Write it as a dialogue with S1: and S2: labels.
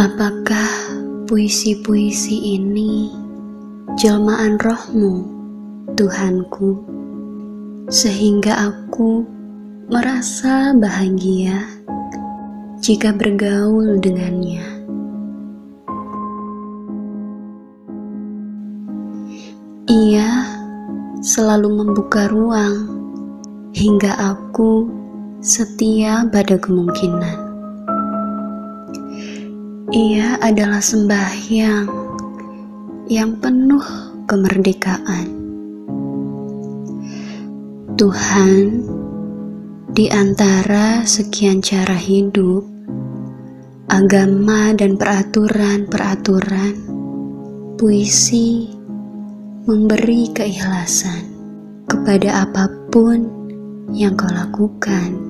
S1: Apakah puisi-puisi ini jelmaan rohmu, Tuhanku, sehingga aku merasa bahagia jika bergaul dengannya? Ia selalu membuka ruang hingga aku setia pada kemungkinan. Ia adalah sembahyang yang penuh kemerdekaan. Tuhan, di antara sekian cara hidup, agama, dan peraturan-peraturan, puisi memberi keikhlasan kepada apa pun yang kau lakukan.